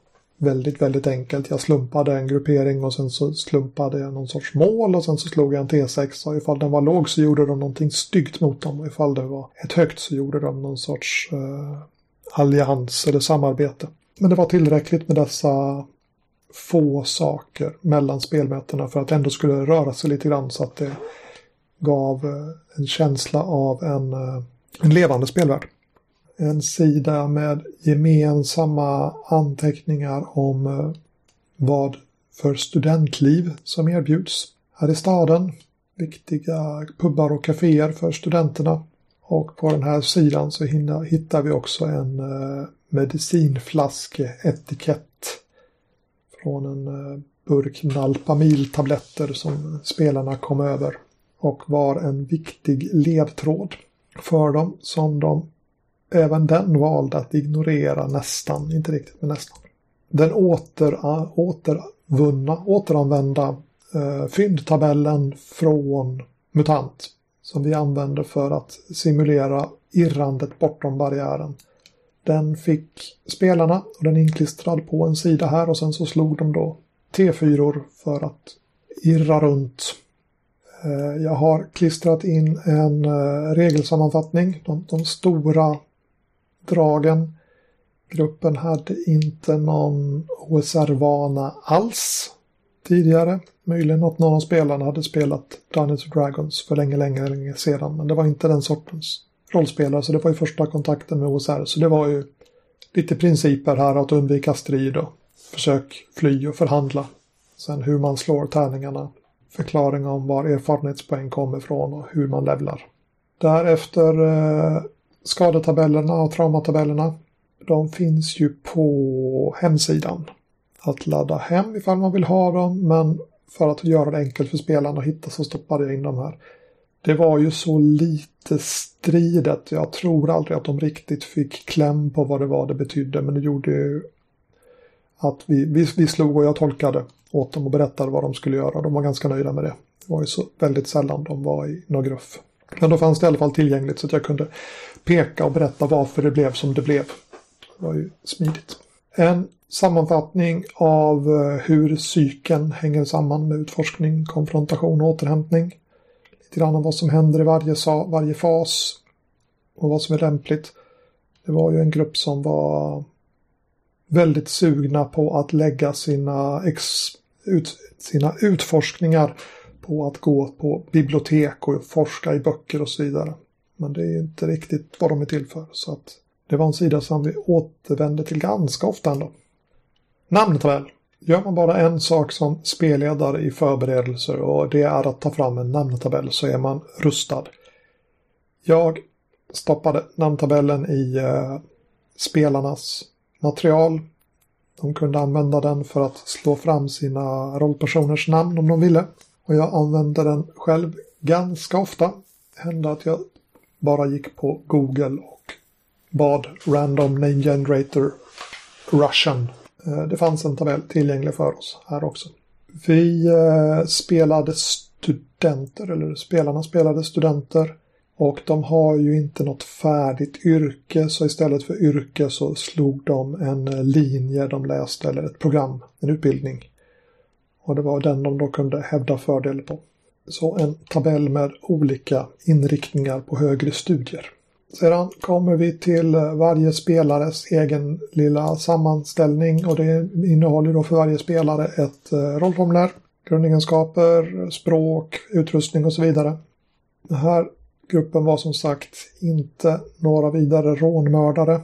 väldigt, väldigt enkelt. Jag slumpade en gruppering och sen så slumpade jag någon sorts mål och sen så slog jag en T6 och ifall den var låg så gjorde de någonting styggt mot dem och ifall det var ett högt så gjorde de någon sorts eh, allians eller samarbete. Men det var tillräckligt med dessa få saker mellan spelmötena för att det ändå skulle röra sig lite grann så att det gav eh, en känsla av en, eh, en levande spelvärld en sida med gemensamma anteckningar om eh, vad för studentliv som erbjuds här i staden. Viktiga pubbar och kaféer för studenterna. Och på den här sidan så hittar vi också en eh, medicinflaskeetikett från en eh, burk Nalpamil-tabletter som spelarna kom över och var en viktig ledtråd för dem som de även den valde att ignorera nästan, inte riktigt men nästan. Den åter, återvunna, återanvända eh, fyndtabellen från MUTANT som vi använde för att simulera irrandet bortom barriären. Den fick spelarna och den inklistrad på en sida här och sen så slog de då T4 för att irra runt. Eh, jag har klistrat in en eh, regelsammanfattning. De, de stora dragen. Gruppen hade inte någon OSR-vana alls tidigare. Möjligen att någon av spelarna hade spelat Dungeons Dragons för länge, länge, länge sedan. Men det var inte den sortens rollspelare. Så det var ju första kontakten med OSR. Så det var ju lite principer här att undvika strid och försök fly och förhandla. Sen hur man slår tärningarna. Förklaring om var erfarenhetspoäng kommer ifrån och hur man levlar. Därefter eh, skadetabellerna och traumatabellerna. De finns ju på hemsidan. Att ladda hem ifall man vill ha dem men för att göra det enkelt för spelarna att hitta så stoppade jag in dem här. Det var ju så lite stridet. Jag tror aldrig att de riktigt fick kläm på vad det var det betydde. Men det gjorde ju att vi, vi, vi slog och jag tolkade åt dem och berättade vad de skulle göra. De var ganska nöjda med det. Det var ju så väldigt sällan de var i någon gruff. Men då fanns det i alla fall tillgängligt så att jag kunde peka och berätta varför det blev som det blev. Det var ju smidigt. En sammanfattning av eh, hur psyken hänger samman med utforskning, konfrontation och återhämtning. Lite grann om vad som händer i varje, varje fas och vad som är lämpligt. Det var ju en grupp som var väldigt sugna på att lägga sina, ex, ut, sina utforskningar på att gå på bibliotek och forska i böcker och så vidare. Men det är inte riktigt vad de är till för. Så att det var en sida som vi återvände till ganska ofta ändå. Namntabell. Gör man bara en sak som spelledare i förberedelser och det är att ta fram en namntabell så är man rustad. Jag stoppade namntabellen i eh, spelarnas material. De kunde använda den för att slå fram sina rollpersoners namn om de ville. Och jag använde den själv ganska ofta. Det hände att jag bara gick på Google och bad Random Name Generator Russian. Eh, det fanns en tabell tillgänglig för oss här också. Vi eh, spelade studenter, eller spelarna spelade studenter. Och de har ju inte något färdigt yrke så istället för yrke så slog de en eh, linje de läste eller ett program, en utbildning. Och det var den de då kunde hävda fördel på. Så en tabell med olika inriktningar på högre studier. Sedan kommer vi till eh, varje spelares egen lilla sammanställning och det innehåller då för varje spelare ett eh, rollformulär, grundegenskaper, språk, utrustning och så vidare. Den här gruppen var som sagt inte några vidare rånmördare.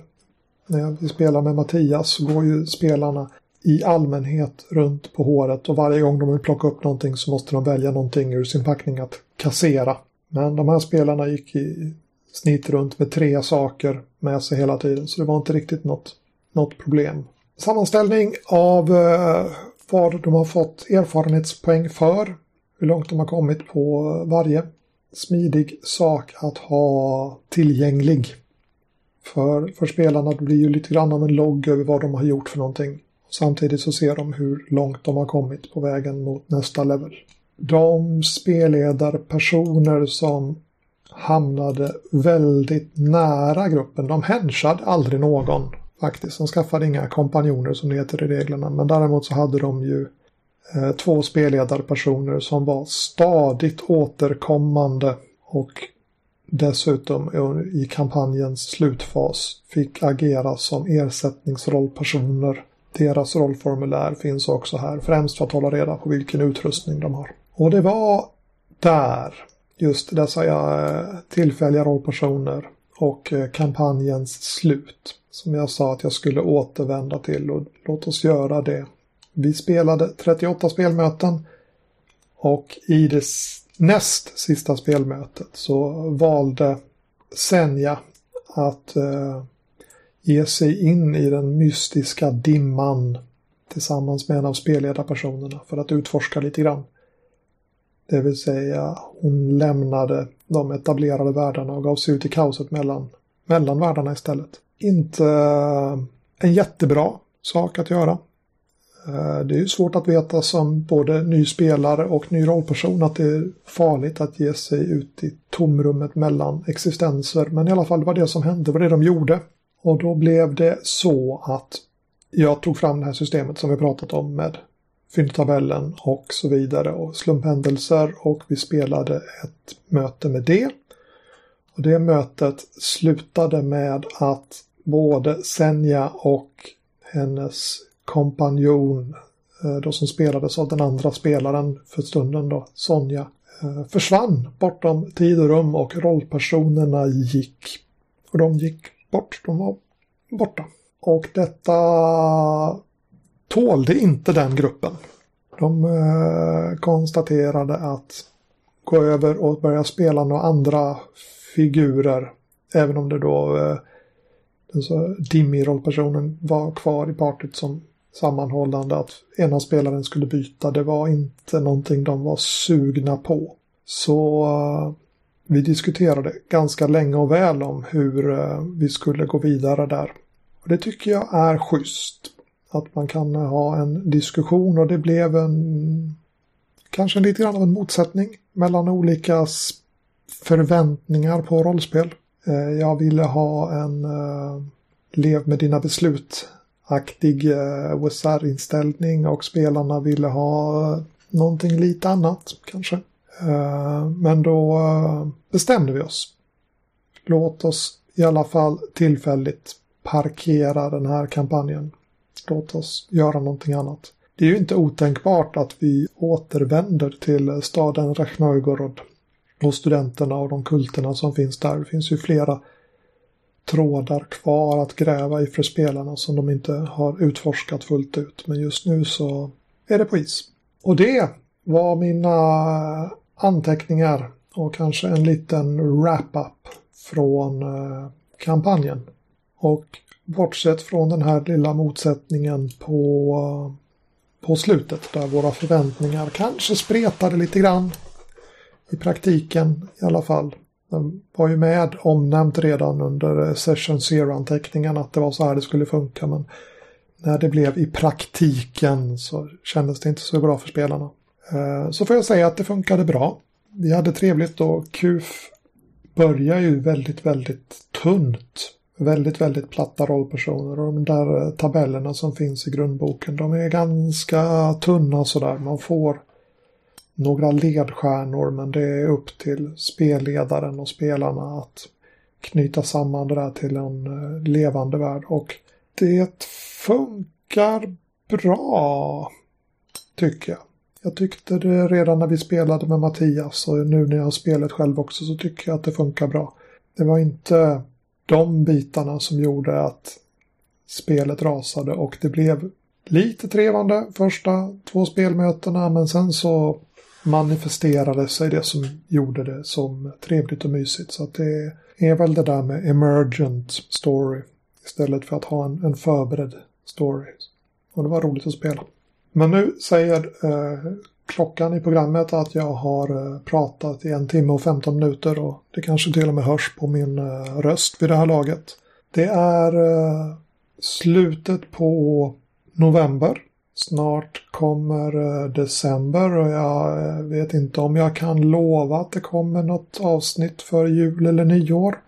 När vi spelar med Mattias så går ju spelarna i allmänhet runt på håret och varje gång de vill plocka upp någonting så måste de välja någonting ur sin packning att kassera. Men de här spelarna gick i snitt runt med tre saker med sig hela tiden så det var inte riktigt något, något problem. Sammanställning av eh, vad de har fått erfarenhetspoäng för, hur långt de har kommit på varje. Smidig sak att ha tillgänglig. För, för spelarna det blir ju lite grann av en logg över vad de har gjort för någonting. Samtidigt så ser de hur långt de har kommit på vägen mot nästa level. De spelledarpersoner som hamnade väldigt nära gruppen, de henchade aldrig någon faktiskt. De skaffade inga kompanjoner som det heter i reglerna. Men däremot så hade de ju eh, två spelledarpersoner som var stadigt återkommande och dessutom i kampanjens slutfas fick agera som ersättningsrollpersoner deras rollformulär finns också här, främst för att hålla reda på vilken utrustning de har. Och det var där, just dessa eh, tillfälliga rollpersoner och eh, kampanjens slut, som jag sa att jag skulle återvända till och låt oss göra det. Vi spelade 38 spelmöten och i det näst sista spelmötet så valde Senja att eh, ge sig in i den mystiska dimman tillsammans med en av spelledarpersonerna för att utforska lite grann. Det vill säga hon lämnade de etablerade världarna och gav sig ut i kaoset mellan, mellan världarna istället. Inte eh, en jättebra sak att göra. Eh, det är ju svårt att veta som både ny spelare och ny rollperson att det är farligt att ge sig ut i tomrummet mellan existenser. Men i alla fall det var det som hände, det var det de gjorde. Och då blev det så att jag tog fram det här systemet som vi pratat om med fyndtabellen och så vidare och slumphändelser och vi spelade ett möte med det. Och det mötet slutade med att både Senja och hennes kompanjon, eh, då som spelades av den andra spelaren för stunden då, Sonja, eh, försvann bortom tid och rum och rollpersonerna gick. Och de gick bort. De var borta. Och detta tålde inte den gruppen. De eh, konstaterade att gå över och börja spela några andra figurer. Även om det då eh, Dimmy-rollpersonen var kvar i partyt som sammanhållande. Att ena spelaren skulle byta. Det var inte någonting de var sugna på. Så eh, vi diskuterade ganska länge och väl om hur eh, vi skulle gå vidare där. Och det tycker jag är schysst. Att man kan eh, ha en diskussion och det blev en kanske lite grann av en motsättning mellan olika förväntningar på rollspel. Eh, jag ville ha en uh, lev med dina beslut-aktig uh, OSR-inställning och spelarna ville ha uh, någonting lite annat kanske. Eh, men då eh, bestämde vi oss. Låt oss i alla fall tillfälligt parkera den här kampanjen. Låt oss göra någonting annat. Det är ju inte otänkbart att vi återvänder till staden Rachnoigorod och studenterna och de kulterna som finns där. Det finns ju flera trådar kvar att gräva i för spelarna som de inte har utforskat fullt ut. Men just nu så är det på is. Och det var mina anteckningar och kanske en liten wrap-up från eh, kampanjen. Och bortsett från den här lilla motsättningen på, eh, på slutet där våra förväntningar kanske spretade lite grann i praktiken i alla fall. Den var ju med omnämnt redan under session zero-anteckningen att det var så här det skulle funka. Men när det blev i praktiken så kändes det inte så bra för spelarna. Eh, så får jag säga att det funkade bra. Vi hade trevligt och KUF börjar ju väldigt, väldigt tunt. Väldigt, väldigt platta rollpersoner och de där eh, tabellerna som finns i grundboken de är ganska tunna sådär. Man får några ledstjärnor men det är upp till spelledaren och spelarna att knyta samman det där till en eh, levande värld. Och det funkar bra, tycker jag. Jag tyckte det redan när vi spelade med Mattias och nu när jag har spelat själv också så tycker jag att det funkar bra. Det var inte de bitarna som gjorde att spelet rasade och det blev lite trevande första två spelmötena men sen så manifesterade sig det som gjorde det som trevligt och mysigt. Så att det är väl det där med emergent story istället för att ha en, en förberedd story. Och det var roligt att spela. Men nu säger eh, klockan i programmet att jag har eh, pratat i en timme och 15 minuter och det kanske till och med hörs på min eh, röst vid det här laget. Det är eh, slutet på november Snart kommer eh, december och jag eh, vet inte om jag kan lova att det kommer något avsnitt för jul eller nyår.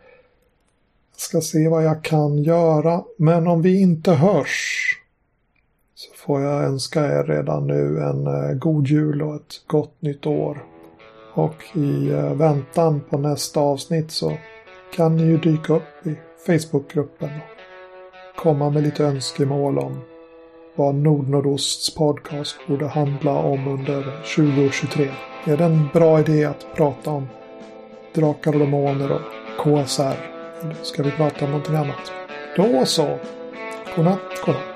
Jag ska se vad jag kan göra, men om vi inte hörs får jag önska er redan nu en eh, god jul och ett gott nytt år. Och i eh, väntan på nästa avsnitt så kan ni ju dyka upp i Facebookgruppen och komma med lite önskemål om vad Nordnordosts podcast borde handla om under 2023. Är det en bra idé att prata om Drakar och Demoner och KSR? Eller ska vi prata om någonting annat? Då så. Godnatt, godnatt.